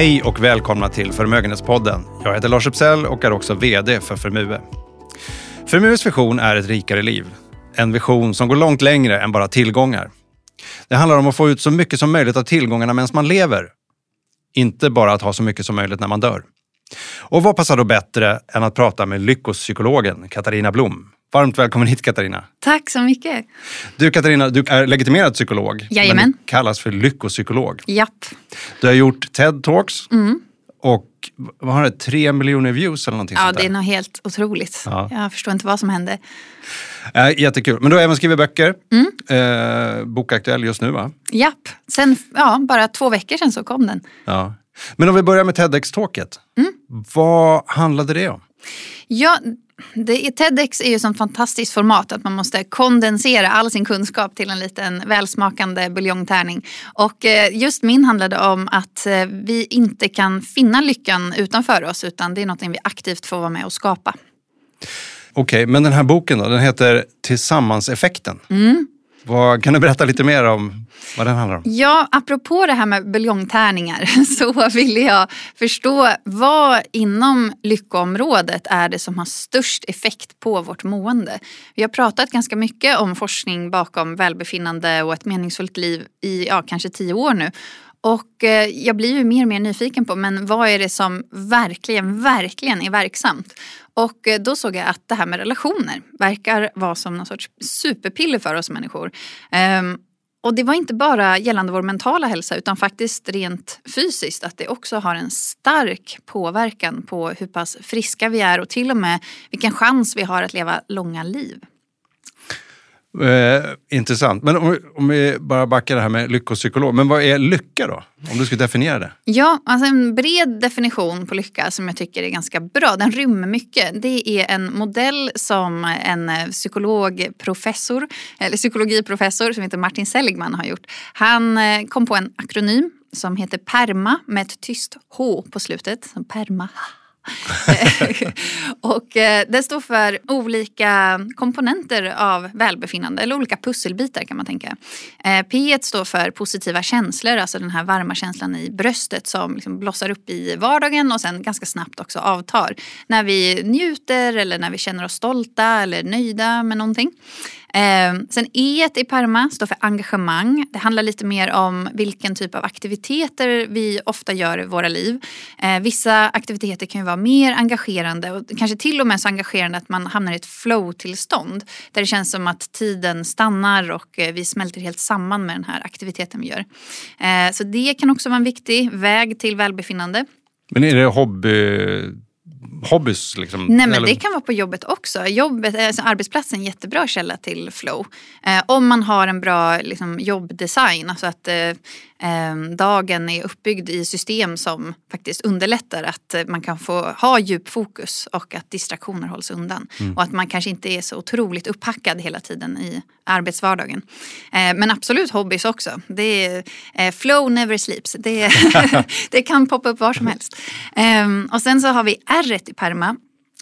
Hej och välkomna till Förmögenhetspodden. Jag heter Lars Uppsell och är också VD för Förmue. Förmues vision är ett rikare liv. En vision som går långt längre än bara tillgångar. Det handlar om att få ut så mycket som möjligt av tillgångarna medan man lever. Inte bara att ha så mycket som möjligt när man dör. Och vad passar då bättre än att prata med lyckopsykologen Katarina Blom? Varmt välkommen hit Katarina. Tack så mycket. Du Katarina, du är legitimerad psykolog. Jajamän. Men du kallas för lyckopsykolog. Japp. Du har gjort TED-talks Mm. Och vad har det, tre miljoner views eller någonting Ja, sånt det där. är något helt otroligt. Ja. Jag förstår inte vad som hände. Äh, jättekul. Men du har även skrivit böcker. Mm. Eh, bokaktuell just nu va? Japp. Sen, ja, bara två veckor sedan så kom den. Ja. Men om vi börjar med TEDx-talket. Mm. Vad handlade det om? Ja, det, TEDx är ju ett sånt fantastiskt format att man måste kondensera all sin kunskap till en liten välsmakande buljongtärning. Och eh, just min handlade om att eh, vi inte kan finna lyckan utanför oss utan det är något vi aktivt får vara med och skapa. Okej, men den här boken då, den heter Tillsammanseffekten. Mm. Vad, kan du berätta lite mer om vad den handlar om? Ja, apropå det här med buljongtärningar så ville jag förstå vad inom lyckoområdet är det som har störst effekt på vårt mående. Vi har pratat ganska mycket om forskning bakom välbefinnande och ett meningsfullt liv i ja, kanske tio år nu. Och eh, jag blir ju mer och mer nyfiken på men vad är det som verkligen, verkligen är verksamt? Och eh, då såg jag att det här med relationer verkar vara som någon sorts superpiller för oss människor. Ehm, och det var inte bara gällande vår mentala hälsa utan faktiskt rent fysiskt att det också har en stark påverkan på hur pass friska vi är och till och med vilken chans vi har att leva långa liv. Eh, intressant. Men om, vi- om vi bara backar det här med lyckopsykolog. Men vad är lycka då? Om du skulle definiera det. Ja, alltså en bred definition på lycka som jag tycker är ganska bra. Den rymmer mycket. Det är en modell som en psykologprofessor, eller psykologiprofessor som heter Martin Seligman har gjort. Han eh, kom på en akronym som heter PERMA med ett tyst H på slutet. Som PERMA. och eh, det står för olika komponenter av välbefinnande eller olika pusselbitar kan man tänka. Eh, P står för positiva känslor, alltså den här varma känslan i bröstet som liksom blossar upp i vardagen och sen ganska snabbt också avtar. När vi njuter eller när vi känner oss stolta eller nöjda med någonting. Eh, sen E i PERMA står för engagemang. Det handlar lite mer om vilken typ av aktiviteter vi ofta gör i våra liv. Eh, vissa aktiviteter kan ju vara mer engagerande och kanske till och med så engagerande att man hamnar i ett flow-tillstånd. Där det känns som att tiden stannar och eh, vi smälter helt samman med den här aktiviteten vi gör. Eh, så det kan också vara en viktig väg till välbefinnande. Men är det hobby, hobbys? Liksom? Nej men Eller- det kan vara på jobbet också. Jobbet, alltså arbetsplatsen är en jättebra källa till flow. Eh, om man har en bra liksom, jobbdesign, alltså att eh, dagen är uppbyggd i system som faktiskt underlättar att eh, man kan få ha djup fokus och att distraktioner hålls undan. Och att man kanske inte är så otroligt upphackad hela tiden i arbetsvardagen. Eh, men absolut hobbys också. Det är, eh, flow never sleeps. Det, det kan poppa upp var som helst. Ehm, och sen så har vi R i PERMA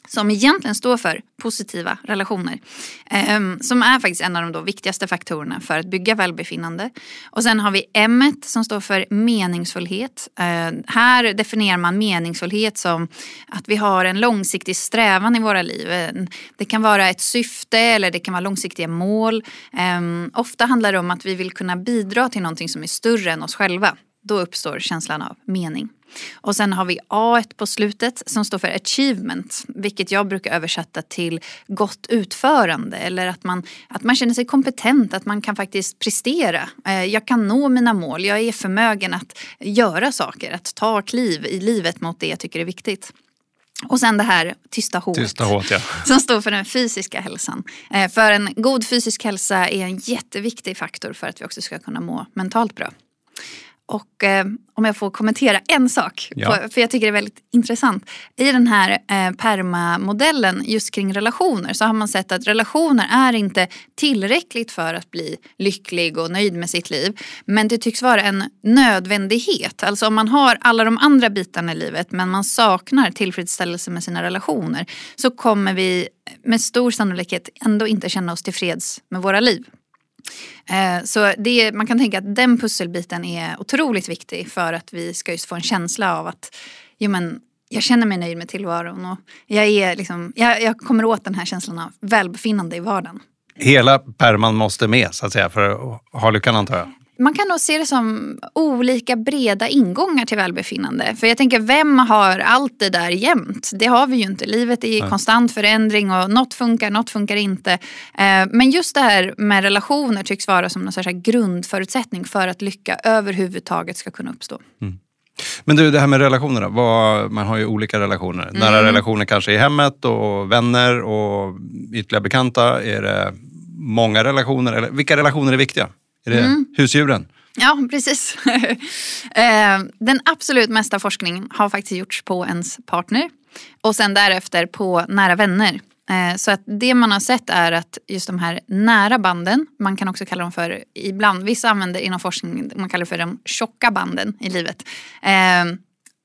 som egentligen står för positiva relationer. Ehm, som är faktiskt en av de då viktigaste faktorerna för att bygga välbefinnande. Och sen har vi M som står för meningsfullhet. Ehm, här definierar man meningsfullhet som att vi har en långsiktig strävan i våra liv. Ehm, det kan vara ett syfte eller det kan vara långsiktiga mål. Ofta handlar det om att vi vill kunna bidra till någonting som är större än oss själva. Då uppstår känslan av mening. Och sen har vi A på slutet som står för achievement. Vilket jag brukar översätta till gott utförande. Eller att man, att man känner sig kompetent, att man kan faktiskt prestera. Eh, Jag kan nå mina mål, jag är förmögen att göra saker. Att ta kliv i livet mot det jag tycker är viktigt. Och sen det här tysta H Tysta H, ja. som står för den fysiska hälsan. Eh, För en god fysisk hälsa är en jätteviktig faktor för att vi också ska kunna må mentalt bra. Och eh, om jag får kommentera en sak, Ja. på, för jag tycker det är väldigt intressant. I den här eh, PERMA-modellen just kring relationer så har man sett att relationer är inte tillräckligt för att bli lycklig och nöjd med sitt liv. Men det tycks vara en nödvändighet. Alltså om man har alla de andra bitarna i livet men man saknar tillfredsställelse med sina relationer så kommer vi med stor sannolikhet ändå inte känna oss tillfreds med våra liv. Eh, så det, man kan tänka att den pusselbiten är otroligt viktig för att vi ska just få en känsla av att jo, men, jag känner mig nöjd med tillvaron och jag, är liksom, jag, jag kommer åt den här känslan av välbefinnande i vardagen. Hela pärman måste med så att säga för att ha lyckan antar jag. Man kan nog se det som olika breda ingångar till välbefinnande. För jag tänker, vem har allt det där jämt? Det har vi ju inte. Livet är i konstant förändring och något funkar, något funkar inte. Eh, men just det här med relationer tycks vara som någon sorts grundförutsättning för att lycka överhuvudtaget ska kunna uppstå. Mm. Men du, det här med relationerna. man har ju olika relationer. Mm. Nära relationer kanske i hemmet och vänner och ytterligare bekanta. Är det många relationer? Eller vilka relationer är viktiga? Är det mm. husdjuren? Ja, precis. Eh, den absolut mesta forskningen har faktiskt gjorts på ens partner och sen därefter på nära vänner. Eh, så att det man har sett är att just de här nära banden, man kan också kalla dem för, ibland, vissa använder inom forskning, man kallar för de tjocka banden i livet. Eh,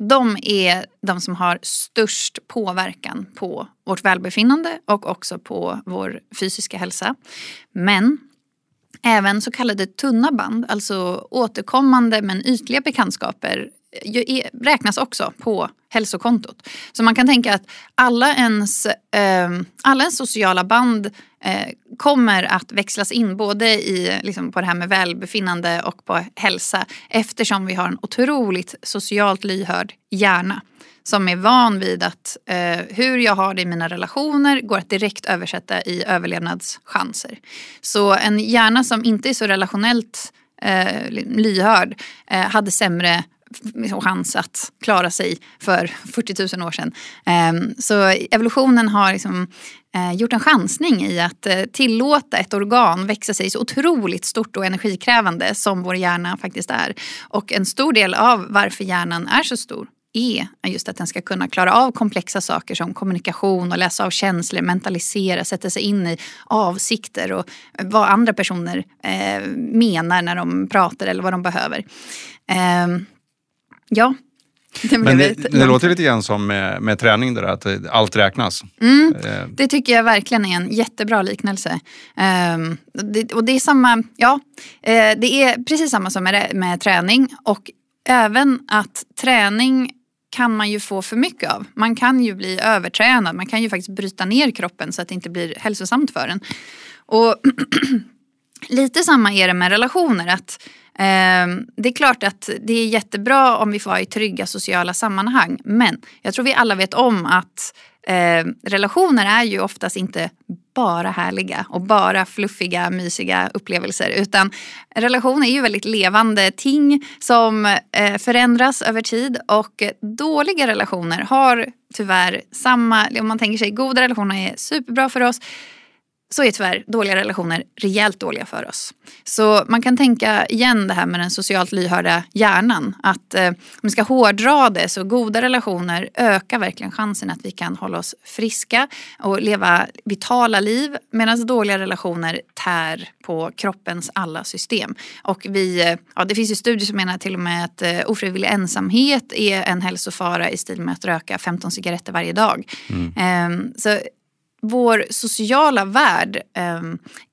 de är de som har störst påverkan på vårt välbefinnande och också på vår fysiska hälsa. Men Även så kallade tunna band, alltså återkommande men ytliga bekantskaper e- räknas också på hälsokontot. Så man kan tänka att alla ens, eh, alla ens sociala band eh, kommer att växlas in både i, liksom, på det här med välbefinnande och på hälsa eftersom vi har en otroligt socialt lyhörd hjärna som är van vid att eh, hur jag har det i mina relationer går att direkt översätta i överlevnadschanser. Så en hjärna som inte är så relationellt eh, lyhörd eh, hade sämre chans att klara sig för 40 000 år sedan. Ehm, så evolutionen har liksom eh, gjort en chansning i att eh, tillåta ett organ växa sig så otroligt stort och energikrävande som vår hjärna faktiskt är. Och en stor del av varför hjärnan är så stor är just att den ska kunna klara av komplexa saker som kommunikation och läsa av känslor, mentalisera, sätta sig in i avsikter och vad andra personer eh, menar när de pratar eller vad de behöver. Eh, ja. Det, Men det, det låter lite grann som med, med träning, där, att allt räknas. Mm, eh. det tycker jag verkligen är en jättebra liknelse. Um, det, och det är samma, ja, eh, det är precis samma som med, med träning och även att träning kan man ju få för mycket av. Man kan ju bli övertränad, man kan ju faktiskt bryta ner kroppen så att det inte blir hälsosamt för en. Och lite samma är det med relationer. att eh, Det är klart att det är jättebra om vi får vara i trygga sociala sammanhang men jag tror vi alla vet om att eh, relationer är ju oftast inte bara härliga och bara fluffiga, mysiga upplevelser. Utan relation är ju väldigt levande ting som eh, förändras över tid. Och dåliga relationer har tyvärr samma, om man tänker sig goda relationer är superbra för oss så är tyvärr dåliga relationer rejält dåliga för oss. Så man kan tänka igen det här med den socialt lyhörda hjärnan. Att eh, om vi ska hårdra det så goda relationer ökar verkligen chansen att vi kan hålla oss friska och leva vitala liv medan dåliga relationer tär på kroppens alla system. Och vi, eh, ja, det finns ju studier som menar till och med att eh, ofrivillig ensamhet är en hälsofara i stil med att röka 15 cigaretter varje dag. Mm. Eh, så vår sociala värld eh,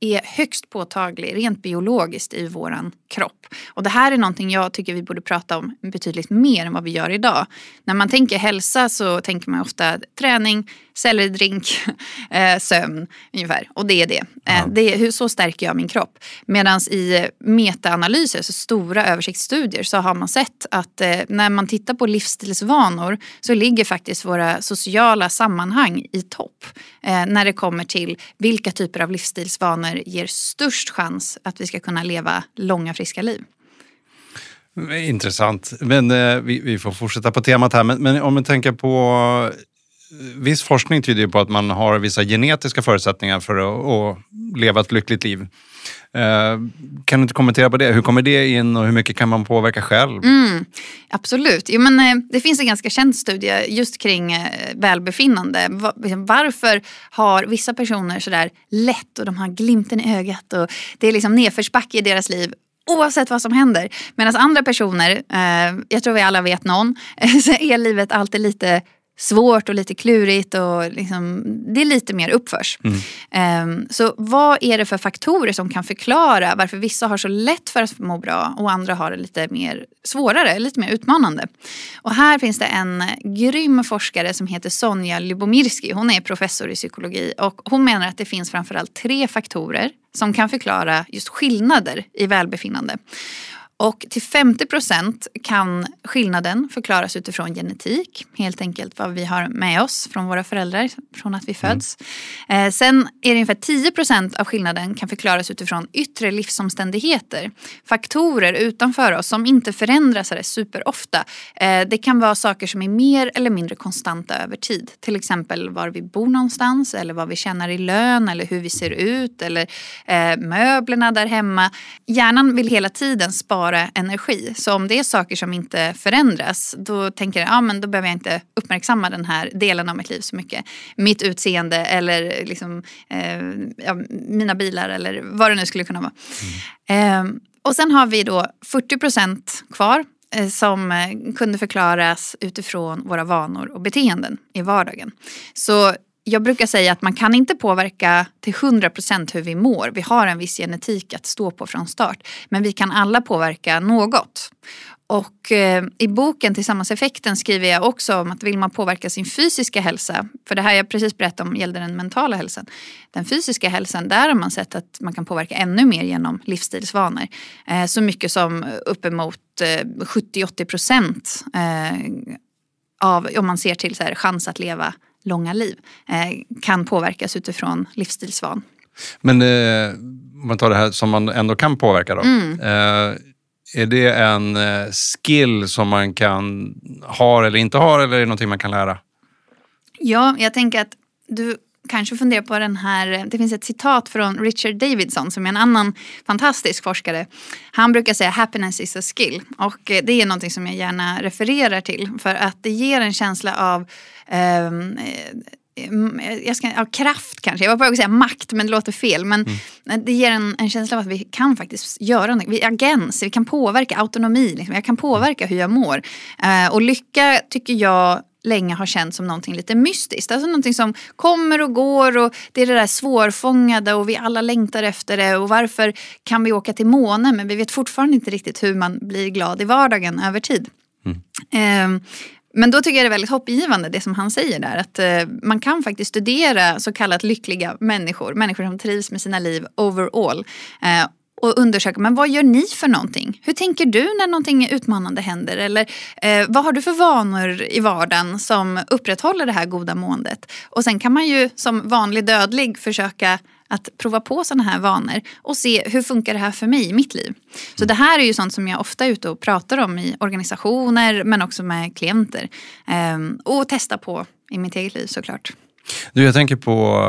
är högst påtaglig rent biologiskt i vår kropp. Och det här är någonting jag tycker vi borde prata om betydligt mer än vad vi gör idag. När man tänker hälsa så tänker man ofta träning, selleridrink, eh, sömn ungefär. Och det är det. Eh, det är, hur, så stärker jag min kropp. Medan i metaanalyser, så stora översiktsstudier, så har man sett att eh, när man tittar på livsstilsvanor så ligger faktiskt våra sociala sammanhang i topp. Eh, när det kommer till vilka typer av livsstilsvanor ger störst chans att vi ska kunna leva långa friska liv. Mm, intressant. Men eh, vi, vi, får fortsätta på temat här. Men, men om man tänker på viss forskning tyder på att man har vissa genetiska förutsättningar för att, att leva ett lyckligt liv. Eh, kan du inte kommentera på det? Hur kommer det in och hur mycket kan man påverka själv? Mm, absolut. Jo, men, eh, det finns en ganska känd studie just kring eh, välbefinnande. Liksom, varför har vissa personer sådär lätt och de har glimten i ögat och det är liksom nedförsbacke i deras liv oavsett vad som händer. Medan andra personer, jag tror vi alla vet någon, så är livet alltid lite svårt och lite klurigt och liksom, det är lite mer uppförs. Mm. Um, så vad är det för faktorer som kan förklara varför vissa har så lätt för att må bra och andra har det lite mer svårare, lite mer utmanande? Och här finns det en grym forskare som heter Sonja Lyubomirsky. Hon är professor i psykologi och hon menar att det finns framförallt tre faktorer som kan förklara just skillnader i välbefinnande. Och till 50 procent kan skillnaden förklaras utifrån genetik. Helt enkelt vad vi har med oss från våra föräldrar från att vi mm. föds. Mm. Eh, sen är det ungefär 10 procent av skillnaden kan förklaras utifrån yttre livsomständigheter. Faktorer utanför oss som inte förändras superofta. Eh, det kan vara saker som är mer eller mindre konstanta över tid. Till exempel var vi bor någonstans eller vad vi tjänar i lön eller hur vi ser ut eller eh, möblerna där hemma. Hjärnan vill hela tiden spara spara energi. Så om det är saker som inte förändras då tänker jag ja, men då behöver jag inte uppmärksamma den här delen av mitt liv så mycket. Mitt utseende eller liksom, eh, ja, mina bilar eller vad det nu skulle kunna vara. Mm. Eh, och sen har vi då 40 procent kvar eh, som eh, kunde förklaras utifrån våra vanor och beteenden i vardagen. Så jag brukar säga att man kan inte påverka till 100% hur vi mår. Vi har en viss genetik att stå på från start. Men vi kan alla påverka något. Och eh, i boken Tillsammans effekten skriver jag också om att vill man påverka sin fysiska hälsa, för det här jag precis berättade om gällde den mentala hälsan. Den fysiska hälsan, där har man sett att man kan påverka ännu mer genom livsstilsvanor. Eh, så mycket som uppemot eh, 70-80 procent eh, av, om man ser till så här, chans att leva långa liv eh, kan påverkas utifrån livsstilsvan. Men eh, om man tar det här som man ändå kan påverka då. Mm. Eh, är det en eh, skill som man kan ha eller inte ha eller är det någonting man kan lära? Ja, jag tänker att du kanske funderar på den här, det finns ett citat från Richard Davidson som är en annan fantastisk forskare. Han brukar säga happiness is a skill och det är någonting som jag gärna refererar till för att det ger en känsla av um, jag ska, ja, kraft kanske, jag var på väg att säga makt men det låter fel. Men mm. det ger en, en, känsla av att vi kan faktiskt göra något. Vi agens, vi kan påverka autonomi. Liksom. Jag kan påverka hur jag mår. Uh, och lycka tycker jag länge har känts som någonting lite mystiskt. Alltså någonting som kommer och går och det är det där svårfångade och vi alla längtar efter det. Och varför kan vi åka till månen men vi vet fortfarande inte riktigt hur man blir glad i vardagen över tid. Mm. Um, men då tycker jag det är väldigt hoppgivande det som han säger där. Att uh, man kan faktiskt studera så kallat lyckliga människor. Människor som trivs med sina liv overall. Uh, och undersöka men vad gör ni för någonting. Hur tänker du när någonting utmanande händer? Eller eh, vad har du för vanor i vardagen som upprätthåller det här goda måendet? Och sen kan man ju som vanlig dödlig försöka att prova på sådana här vanor och se hur funkar det här för mig i mitt liv. Så det här är ju sånt som jag ofta är ute och pratar om i organisationer men också med klienter. Eh, och testa på i mitt eget liv såklart. Du, jag tänker på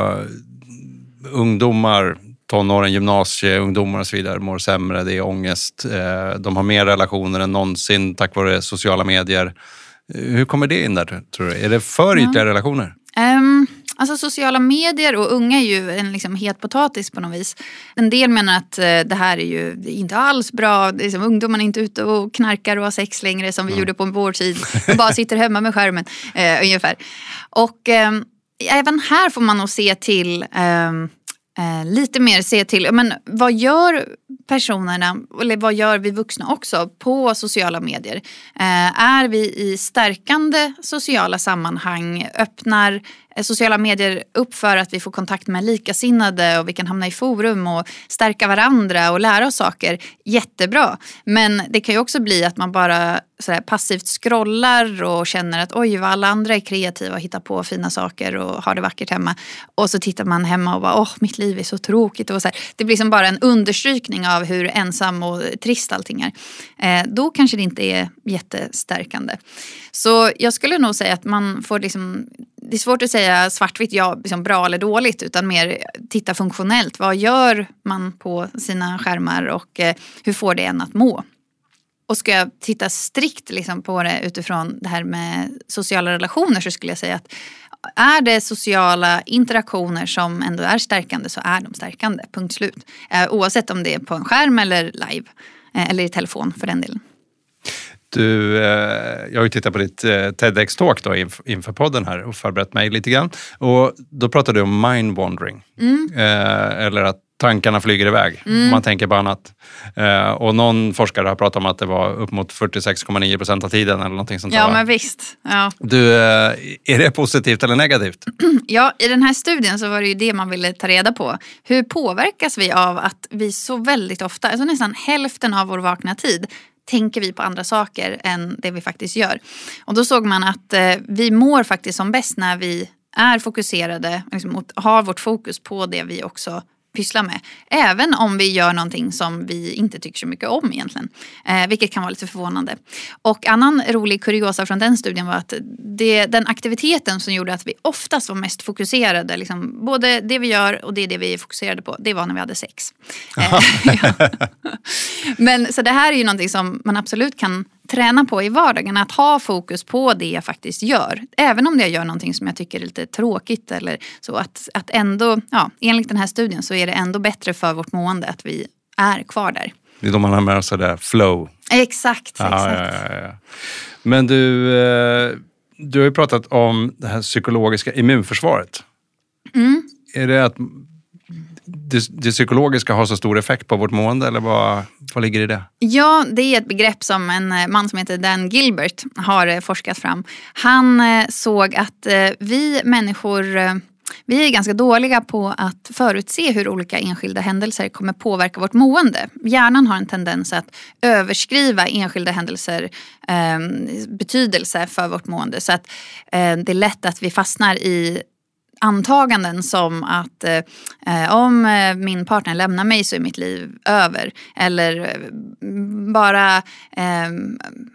eh, ungdomar tonåren, gymnasieungdomar och så vidare mår sämre, det är ångest. Eh, de har mer relationer än någonsin tack vare sociala medier. Hur kommer det in där tror du? Är det för ytliga mm. relationer? Um, alltså sociala medier och unga är ju en liksom het potatis på något vis. En del menar att uh, det här är ju inte alls bra. Liksom, ungdomarna är inte ute och knarkar och har sex längre som vi mm. gjorde på vår tid. De bara sitter hemma med skärmen uh, ungefär. Och um, även här får man nog se till um, eh, lite mer se till men vad gör personerna, eller vad gör vi vuxna också på sociala medier? Eh, är vi i stärkande sociala sammanhang? Öppnar eh, sociala medier upp för att vi får kontakt med likasinnade och vi kan hamna i forum och stärka varandra och lära oss saker. Jättebra. Men det kan ju också bli att man bara sådär passivt scrollar och känner att oj vad alla andra är kreativa och hittar på fina saker och har det vackert hemma. Och så tittar man hemma och bara åh mitt liv är så tråkigt. Och så här. Det blir som bara en understrykning av hur ensam och trist allting är. Eh, då kanske det inte är jättestärkande. Så jag skulle nog säga att man får liksom det är svårt att säga svartvitt, ja, liksom bra eller dåligt, utan mer titta funktionellt. Vad gör man på sina skärmar och eh, hur får det en att må? Och ska jag titta strikt liksom på det utifrån det här med sociala relationer så skulle jag säga att är det sociala interaktioner som ändå är stärkande så är de stärkande, punkt slut. Eh, oavsett om det är på en skärm eller live eh, eller i telefon för den delen. Du, eh, jag har ju tittat på ditt TEDx-talk inför podden här och förberett mig lite grann. Och då pratade du om mind-wandering. Mm. Eller att tankarna flyger iväg. Mm. Man tänker på annat. Eh, och någon forskare har pratat om att det var upp mot 46,9 procent av tiden eller någonting sånt Ja, men visst. Ja. Du, eh, är det positivt eller negativt? Ja, i den här studien så var det ju det man ville ta reda på. Hur påverkas vi av att vi så väldigt ofta, alltså nästan hälften av vår vakna tid, tänker vi på andra saker än det vi faktiskt gör. Och då såg man att eh, vi mår faktiskt som bäst när vi är fokuserade liksom, och har vårt fokus på det vi också pysslar med. Även om vi gör någonting som vi inte tycker så mycket om egentligen. Eh, vilket kan vara lite förvånande. Och annan rolig kuriosa från den studien var att det, den aktiviteten som gjorde att vi oftast var mest fokuserade, liksom, både det vi gör och det, det vi är fokuserade på, det var när vi hade sex. Eh. Men så det här är ju någonting som man absolut kan träna på i vardagen. Att ha fokus på det jag faktiskt gör. Även om jag gör någonting som jag tycker är lite tråkigt. Eller så att, att ändå, ja, enligt den här studien så är det ändå bättre för vårt mående att vi är kvar där. Det är då man har med sig det flow. Exakt. Ja, exakt. ja, ja, ja. Men du, eh, du har ju pratat om det här psykologiska immunförsvaret. Mm. Är det att det, det psykologiska har så stor effekt på vårt mående eller vad, vad ligger i det? Ja, det är ett begrepp som en eh, man som heter Dan Gilbert har eh, forskat fram. Han eh, såg att vi människor vi är ganska dåliga på att förutse hur olika enskilda händelser kommer påverka vårt mående. Hjärnan har en tendens att överskriva enskilda händelser eh, betydelse för vårt mående. Så att eh, det är lätt att vi fastnar i antaganden som att eh, eh om eh, min partner lämnar mig så är mitt liv över. Eller eh, bara, eh,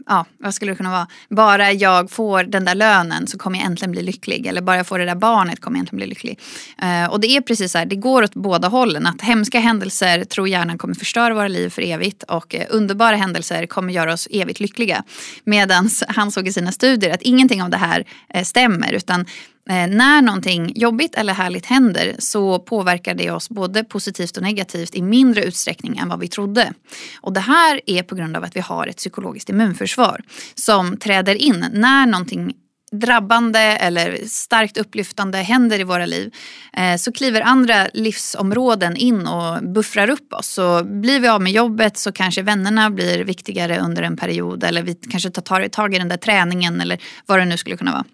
ja vad skulle det kunna vara? Bara jag får den där lönen så kommer jag äntligen bli lycklig. Eller bara jag får det där barnet kommer jag äntligen bli lycklig. Eh, och det är precis så här, det går åt båda hållen. Att hemska händelser tror hjärnan kommer förstöra våra liv för evigt. Och eh, underbara händelser kommer göra oss evigt lyckliga. Medan han såg i sina studier att ingenting av det här eh, stämmer. Utan Eh, när någonting jobbigt eller härligt händer så påverkar det oss både positivt och negativt i mindre utsträckning än vad vi trodde. Och det här är på grund av att vi har ett psykologiskt immunförsvar som träder in när någonting drabbande eller starkt upplyftande händer i våra liv eh, så kliver andra livsområden in och buffrar upp oss. Så blir vi av med jobbet så kanske vännerna blir viktigare under en period eller vi kanske tar tag i den där träningen eller vad det nu skulle kunna vara.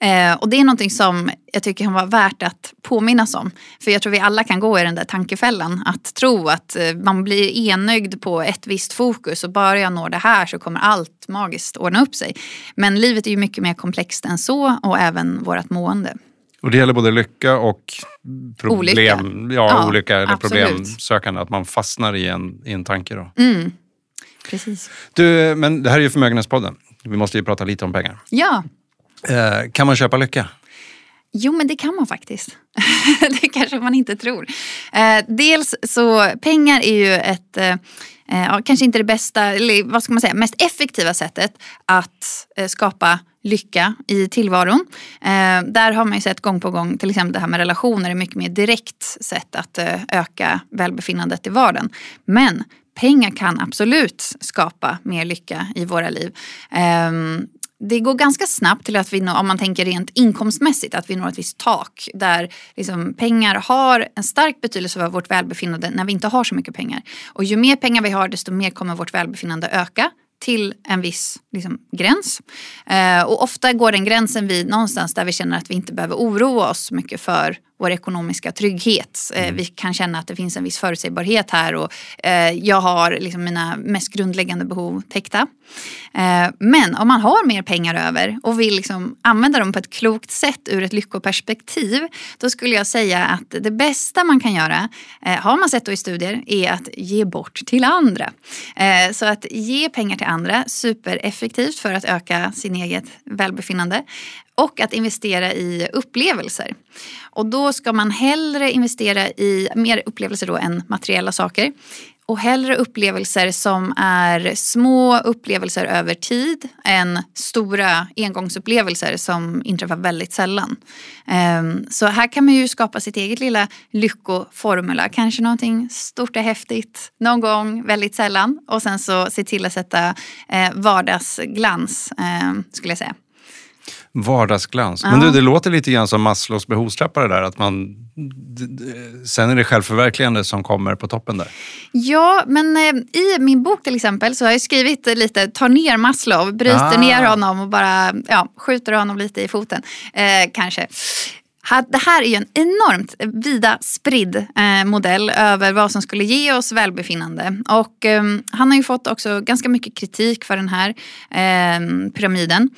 Eh, och det är någonting som jag tycker kan vara värt att påminnas om. För jag tror vi alla kan gå i den där tankefällan. Att tro att eh, man blir enögd på ett visst fokus och bara jag når det här så kommer allt magiskt ordna upp sig. Men livet är ju mycket mer komplext än så och även vårt mående. Och det gäller både lycka och problem, Olycka. Ja, Ja, olycka eller absolut. problemsökande. Att man fastnar i en, i en tanke. Då. Mm. Precis. Du, men det här är ju Förmögenhetspodden. Vi måste ju prata lite om pengar. Ja, Eh, kan man köpa lycka? Jo, men det kan man faktiskt. det kanske man inte tror. Eh, dels så, pengar är ju ett, eh, eh, ja, kanske inte det bästa, eller vad ska man säga, mest effektiva sättet att eh, skapa lycka i tillvaron. Eh, där har man ju sett gång på gång, till exempel det här med relationer är mycket mer direkt sätt att eh, öka välbefinnandet i vardagen. Men pengar kan absolut skapa mer lycka i våra liv. Ehm, det går ganska snabbt till att vi, når, om man tänker rent inkomstmässigt, att vi når ett visst tak. Där liksom pengar har en stark betydelse för vårt välbefinnande när vi inte har så mycket pengar. Och ju mer pengar vi har desto mer kommer vårt välbefinnande öka till en viss liksom, gräns. Eh, och ofta går den gränsen vid någonstans där vi känner att vi inte behöver oroa oss så mycket för vår ekonomiska trygghet. Eh, vi kan känna att det finns en viss förutsägbarhet här och eh, jag har liksom mina mest grundläggande behov täckta. Eh, men om man har mer pengar över och vill liksom använda dem på ett klokt sätt ur ett lyckoperspektiv då skulle jag säga att det bästa man kan göra, har man sett då i studier, är att ge bort till andra. Så att ge pengar till andra, supereffektivt för att öka sin eget välbefinnande och att investera i upplevelser. Och då ska man hellre investera i mer upplevelser då än materiella saker. och hellre upplevelser som är små upplevelser över tid än stora engångsupplevelser som inträffar väldigt sällan. Ehm, så här kan man ju skapa sitt eget lilla lyckoformula. Kanske någonting stort och häftigt någon gång, väldigt sällan. Och sen så se till att sätta eh, vardagsglans, ehm, skulle jag säga. Vardagsglans. Men du, det låter lite grann som Maslows behovstrappa det där. Att man, sen är det självförverkligande som kommer på toppen där. Ja, men eh, i min bok till exempel så har jag skrivit lite, tar ner Maslow, bryter ah. ner honom och bara ja, skjuter honom lite i foten. Eh, kanske. Det här är ju en enormt vida spridd eh, modell över vad som skulle ge oss välbefinnande. Och eh, han har ju fått också ganska mycket kritik för den här ehm, eh, pyramiden.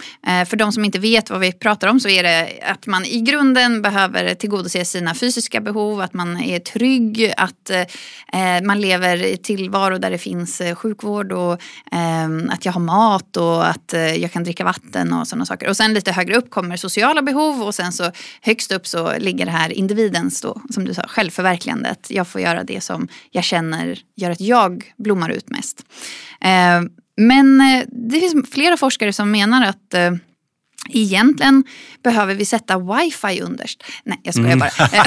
För de som inte vet vad vi pratar om så är det att man i grunden behöver tillgodose sina fysiska behov, att man är trygg, att eh, eh, man lever i tillvaro där det finns eh, sjukvård och ehm, att jag har mat och att jag kan dricka vatten och sådana saker. Och sen lite högre upp kommer sociala behov och sen så högst upp upp så ligger det här individens, då, som du sa, självförverkligandet. Jag får göra det som jag känner gör att jag blommar ut mest. Eh, men eh, det finns flera forskare som menar att eh, Egentligen behöver vi sätta wifi underst. Nej, jag skojar mm. bara.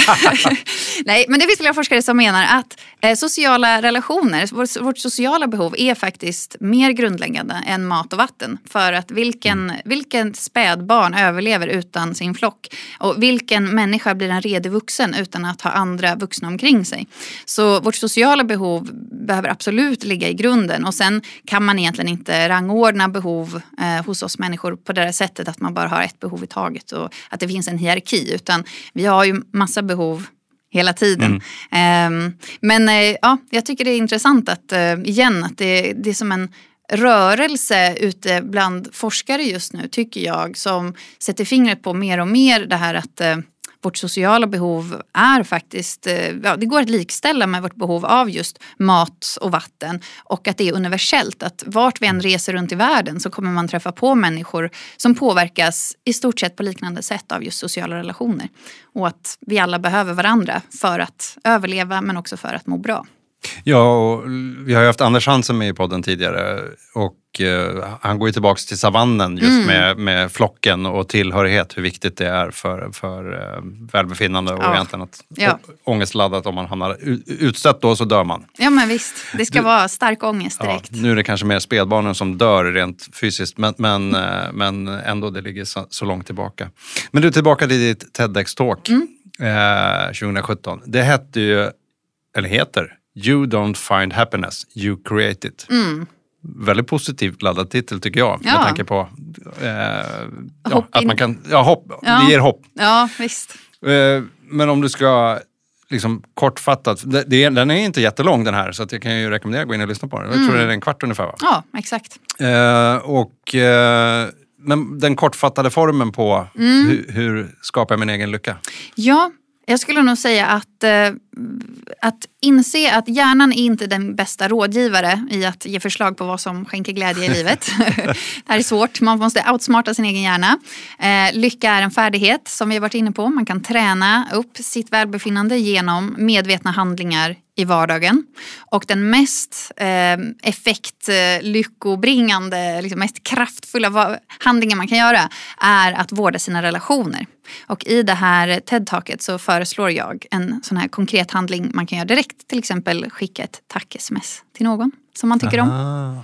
Nej, men det finns flera forskare som menar att eh, sociala relationer, vårt, vårt, sociala behov är faktiskt mer grundläggande än mat och vatten. För att vilken, mm. vilken spädbarn överlever utan sin flock? Och vilken människa blir en redig vuxen utan att ha andra vuxna omkring sig? Så vårt sociala behov behöver absolut ligga i grunden. Och sen kan man egentligen inte rangordna behov eh, hos oss människor på det sättet att man bara har ett behov i taget och att det finns en hierarki. Utan vi har ju massa behov hela tiden. Mm. Um, men uh, ja, jag tycker det är intressant att uh, igen att det, det är som en rörelse ute bland forskare just nu tycker jag som sätter fingret på mer och mer det här att uh, vårt sociala behov är faktiskt, eh, ja, det går att likställa med vårt behov av just mat och vatten. Och att det är universellt, att vart vi än reser runt i världen så kommer man träffa på människor som påverkas i stort sett på liknande sätt av just sociala relationer. Och att vi alla behöver varandra för att överleva men också för att må bra. Ja, och vi har ju haft Anders Hansen med i podden tidigare och eh, han går ju tillbaka till savannen just mm. med, med flocken och tillhörighet, hur viktigt det är för, för eh, välbefinnande och ja. egentligen att ja. ångestladdat om man hamnar utstött då så dör man. Ja men visst, det ska du, vara stark ångest direkt. Ja, nu är det kanske mer spädbarnen som dör rent fysiskt men, men, mm. men ändå det ligger så, så, långt tillbaka. Men du, tillbaka till ditt TEDx-talk mm. eh, 2017. Det hette ju, eller heter, You don't find happiness, you create it. Mm. Väldigt positivt laddad titel tycker jag. Ja. Med tanke på eh, ja, att man kan, ja, hopp, ja. det ger hopp. Ja, visst. Eh, men om du ska liksom kortfattat, det, det, den är inte jättelång den här så att jag kan ju rekommendera att gå in och lyssna på den. Jag tror mm. det är en kvart ungefär va? Ja, exakt. Eh, och, eh, men den kortfattade formen på mm. hur, hur skapar jag min egen lycka? Ja, jag skulle nog säga att, eh, att inse att hjärnan är inte den bästa rådgivare i att ge förslag på vad som skänker glädje i livet. det här är svårt, man måste outsmarta sin egen hjärna. Eh, lycka är en färdighet som vi har varit inne på. Man kan träna upp sitt välbefinnande genom medvetna handlingar i vardagen. Och den mest eh, effektlyckobringande, liksom mest kraftfulla handlingen man kan göra är att vårda sina relationer. Och i det här TED-taket så föreslår jag en sån här konkret handling man kan göra direkt. Till exempel skicka ett tack-sms till någon som man tycker Aha. om.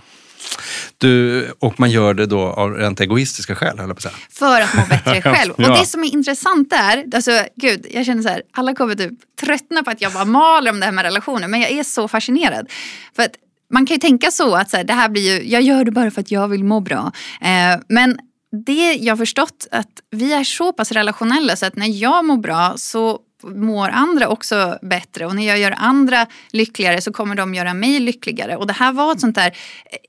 Du, och man gör det då av rent egoistiska skäl, höll på att säga. För att må bättre själv. ja. Och det som är intressant är, alltså gud, jag känner så här, alla kommer typ tröttna på att jag bara maler om det här med relationer, men jag är så fascinerad. För att man kan ju tänka så att så här, det här blir ju, jag gör det bara för att jag vill må bra. Eh, men det jag har förstått att vi är så pass relationella så att när jag mår bra så mår andra också bättre och när jag gör andra lyckligare så kommer de göra mig lyckligare. Och det här var ett sånt där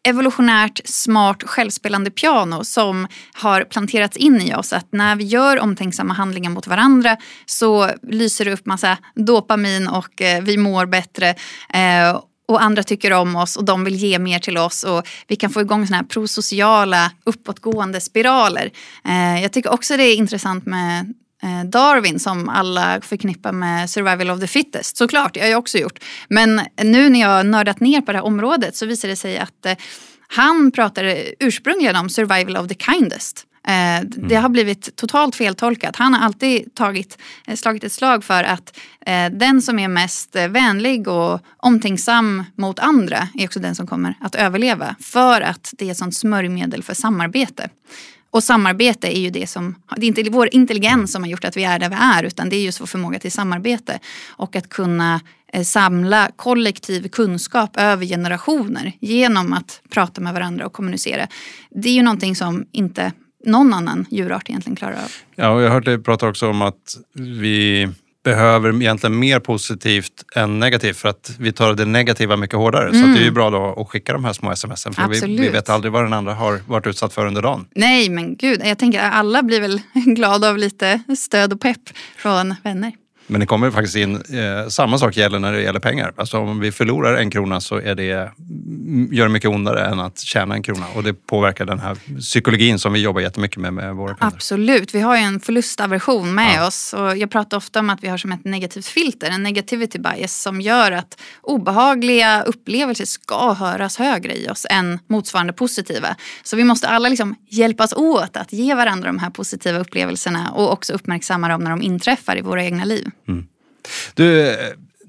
evolutionärt smart självspelande piano som har planterats in i oss att när vi gör omtänksamma handlingar mot varandra så lyser det upp massa dopamin och eh, vi mår bättre. Eh, och andra tycker om oss och de vill ge mer till oss och vi kan få igång såna här prosociala uppåtgående spiraler. Eh, jag tycker också det är intressant med eh, Darwin som alla förknippar med survival of the fittest. Såklart, det har jag också gjort. Men nu när jag har nördat ner på det här området så visar det sig att eh, han pratade ursprungligen om survival of the kindest. Eh, det har blivit totalt feltolkat. Han har alltid tagit, eh, slagit ett slag för att eh, den som är mest vänlig och omtänksam mot andra är också den som kommer att överleva. För att det är ett sånt smörjmedel för samarbete. Och samarbete är ju det som, det är inte vår intelligens som har gjort att vi är där vi är utan det är just vår förmåga till samarbete. Och att kunna samla kollektiv kunskap över generationer genom att prata med varandra och kommunicera. Det är ju någonting som inte någon annan djurart egentligen klarar av. Ja, och jag har hört dig prata också om att vi behöver egentligen mer positivt än negativt för att vi tar det negativa mycket hårdare. Mm. Så det är ju bra då att skicka de här små smsen för vi, vi, vet aldrig vad den andra har varit utsatt för under dagen. Nej men gud, jag tänker att alla blir väl glada av lite stöd och pepp från vänner. Men det kommer faktiskt in, eh, samma sak gäller när det gäller pengar. Alltså om vi förlorar en krona så är det, mm, gör det mycket ondare än att tjäna en krona. Och det påverkar den här psykologin som vi jobbar jättemycket med med våra kunder. Absolut, vi har ju en förlustaversion med ja. oss. Och jag pratar ofta om att vi har som ett negativt filter, en negativity bias som gör att obehagliga upplevelser ska höras högre i oss än motsvarande positiva. Så vi måste alla liksom hjälpas åt att ge varandra de här positiva upplevelserna och också uppmärksamma dem när de inträffar i våra egna liv. Du, eh,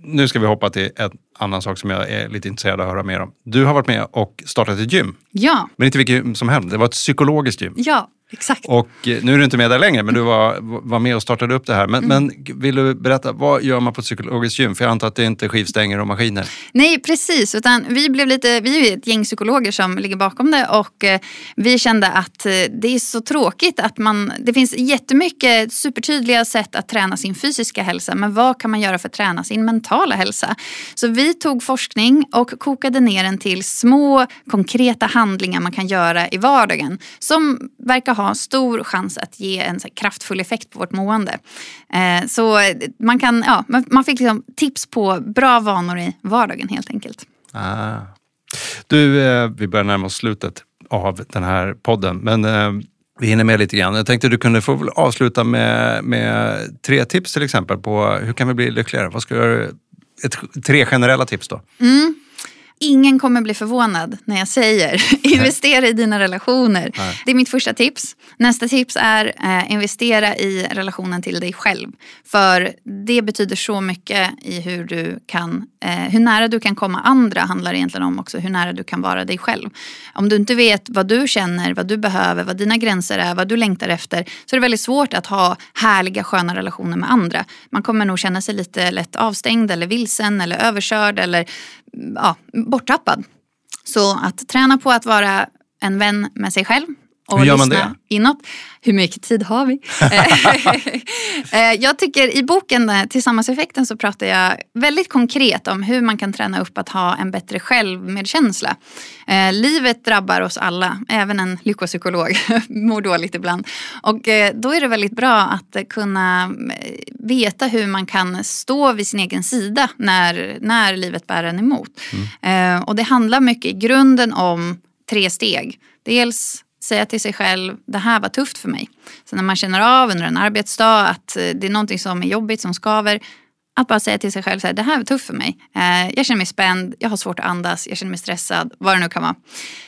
nu ska vi hoppa till en annan sak som jag är lite intresserad av att höra mer om. Du har varit med och startat ett gym. Ja. Men inte vilket som helst, det var ett psykologiskt gym. Ja, Exakt. Och eh, nu är du inte med där längre, men du var, var med och startade upp det här. Men, mm. men vill du berätta, vad gör man på ett psykologiskt gym? För jag antar att det inte är skivstänger och maskiner. Nej, precis. Utan vi, blev lite, vi är ett gäng psykologer som ligger bakom det och eh, vi kände att eh, det är så tråkigt att man... Det finns jättemycket supertydliga sätt att träna sin fysiska hälsa. Men vad kan man göra för att träna sin mentala hälsa? Så vi tog forskning och kokade ner den till små konkreta handlingar man kan göra i vardagen. Som verkar ha stor chans att ge en kraftfull effekt på vårt mående. Eh, så man, kan, ja, man fick liksom tips på bra vanor i vardagen helt enkelt. Ah. Du, eh, vi börjar närma oss slutet av den här podden. Men eh, vi hinner med lite grann. Jag tänkte du kunde få avsluta med, med tre tips till exempel på hur kan vi bli lyckligare? Vad ska jag, ett, tre generella tips då. Mm. Ingen kommer bli förvånad när jag säger investera i dina relationer. Nej. Det är mitt första tips. Nästa tips är eh, investera i relationen till dig själv. För det betyder så mycket i hur du kan, eh, hur nära du kan komma andra handlar egentligen om också hur nära du kan vara dig själv. Om du inte vet vad du känner, vad du behöver, vad dina gränser är, vad du längtar efter så är det väldigt svårt att ha härliga sköna relationer med andra. Man kommer nog känna sig lite lätt avstängd eller vilsen eller överkörd eller ja, borttappad. Så att träna på att vara en vän med sig själv och Hur gör man det? inåt. Hur mycket tid har vi? Eh, jag tycker i boken eh, Tillsammanseffekten så pratar jag väldigt konkret om hur man kan träna upp att ha en bättre självmedkänsla. Eh, livet drabbar oss alla, även en lyckopsykolog mår dåligt ibland. Och då är det väldigt bra att kunna veta hur man kan stå vid sin egen sida när, när livet bär en emot. Mm. Och det handlar mycket i grunden om tre steg. Dels säga till sig själv, det här var tufft för mig. Så när man känner av under en arbetsdag att eh, det är någonting som är jobbigt, som skaver, att bara säga till sig själv, så här, det här var tufft för mig. Eh, jag känner mig spänd, jag har svårt att andas, jag känner mig stressad, vad det nu kan vara.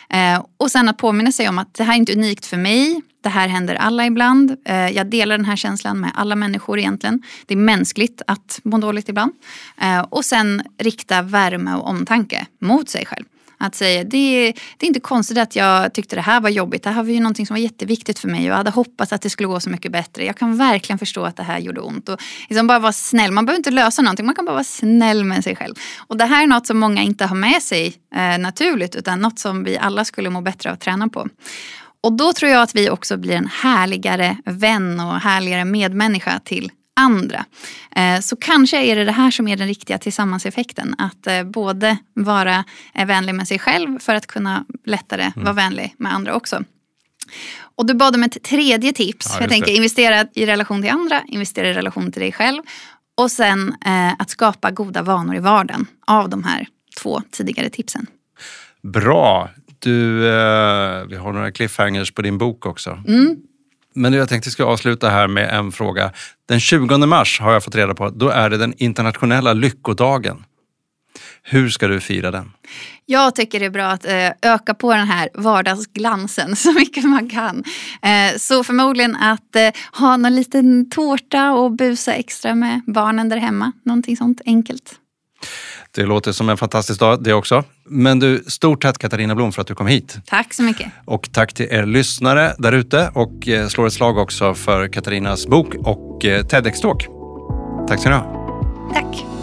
Eh, och sen att påminna sig om att det här är inte unikt för mig. Det här händer alla ibland. jag delar den här känslan med alla människor egentligen. Det är mänskligt att må dåligt ibland. och sen rikta värme och omtanke mot sig själv. Att säga, det, det är inte konstigt att jag tyckte det här var jobbigt. Det här var ju någonting som var jätteviktigt för mig. och Jag hade hoppats att det skulle gå så mycket bättre. Jag kan verkligen förstå att det här gjorde ont. Och liksom bara vara snäll. Man behöver inte lösa någonting, man kan bara vara snäll med sig själv. Och det här är något som många inte har med sig eh, naturligt utan något som vi alla skulle må bättre av att träna på. Och då tror jag att vi också blir en härligare vän och härligare medmänniska till andra. Eh, så kanske är det det här som är den riktiga tillsammanseffekten. Att eh, både vara eh, vänlig med sig själv för att kunna lättare mm. vara vänlig med andra också. Och du bad om ett tredje tips. Ja, jag tänker det. investera i relation till andra, investera i relation till dig själv. Och sen eh, att skapa goda vanor i vardagen av de här två tidigare tipsen. Bra. Du, eh, vi har några cliffhangers på din bok också. Mm. Men jag tänkte att jag ska avsluta här med en fråga. Den 20 mars har jag fått reda på, då är det den internationella lyckodagen. Hur ska du fira den? Jag tycker det är bra att eh, öka på den här vardagsglansen så mycket man kan. Eh, så förmodligen att eh, ha någon liten tårta och busa extra med barnen där hemma. Någonting sånt enkelt. Det låter som en fantastisk dag det också. Men du, stort tack Katarina Blom för att du kom hit. Tack så mycket. Och tack till er lyssnare där ute och eh, slår ett slag också för Katarinas bok och eh, TEDx-talk. Tack ska ni ha. Tack.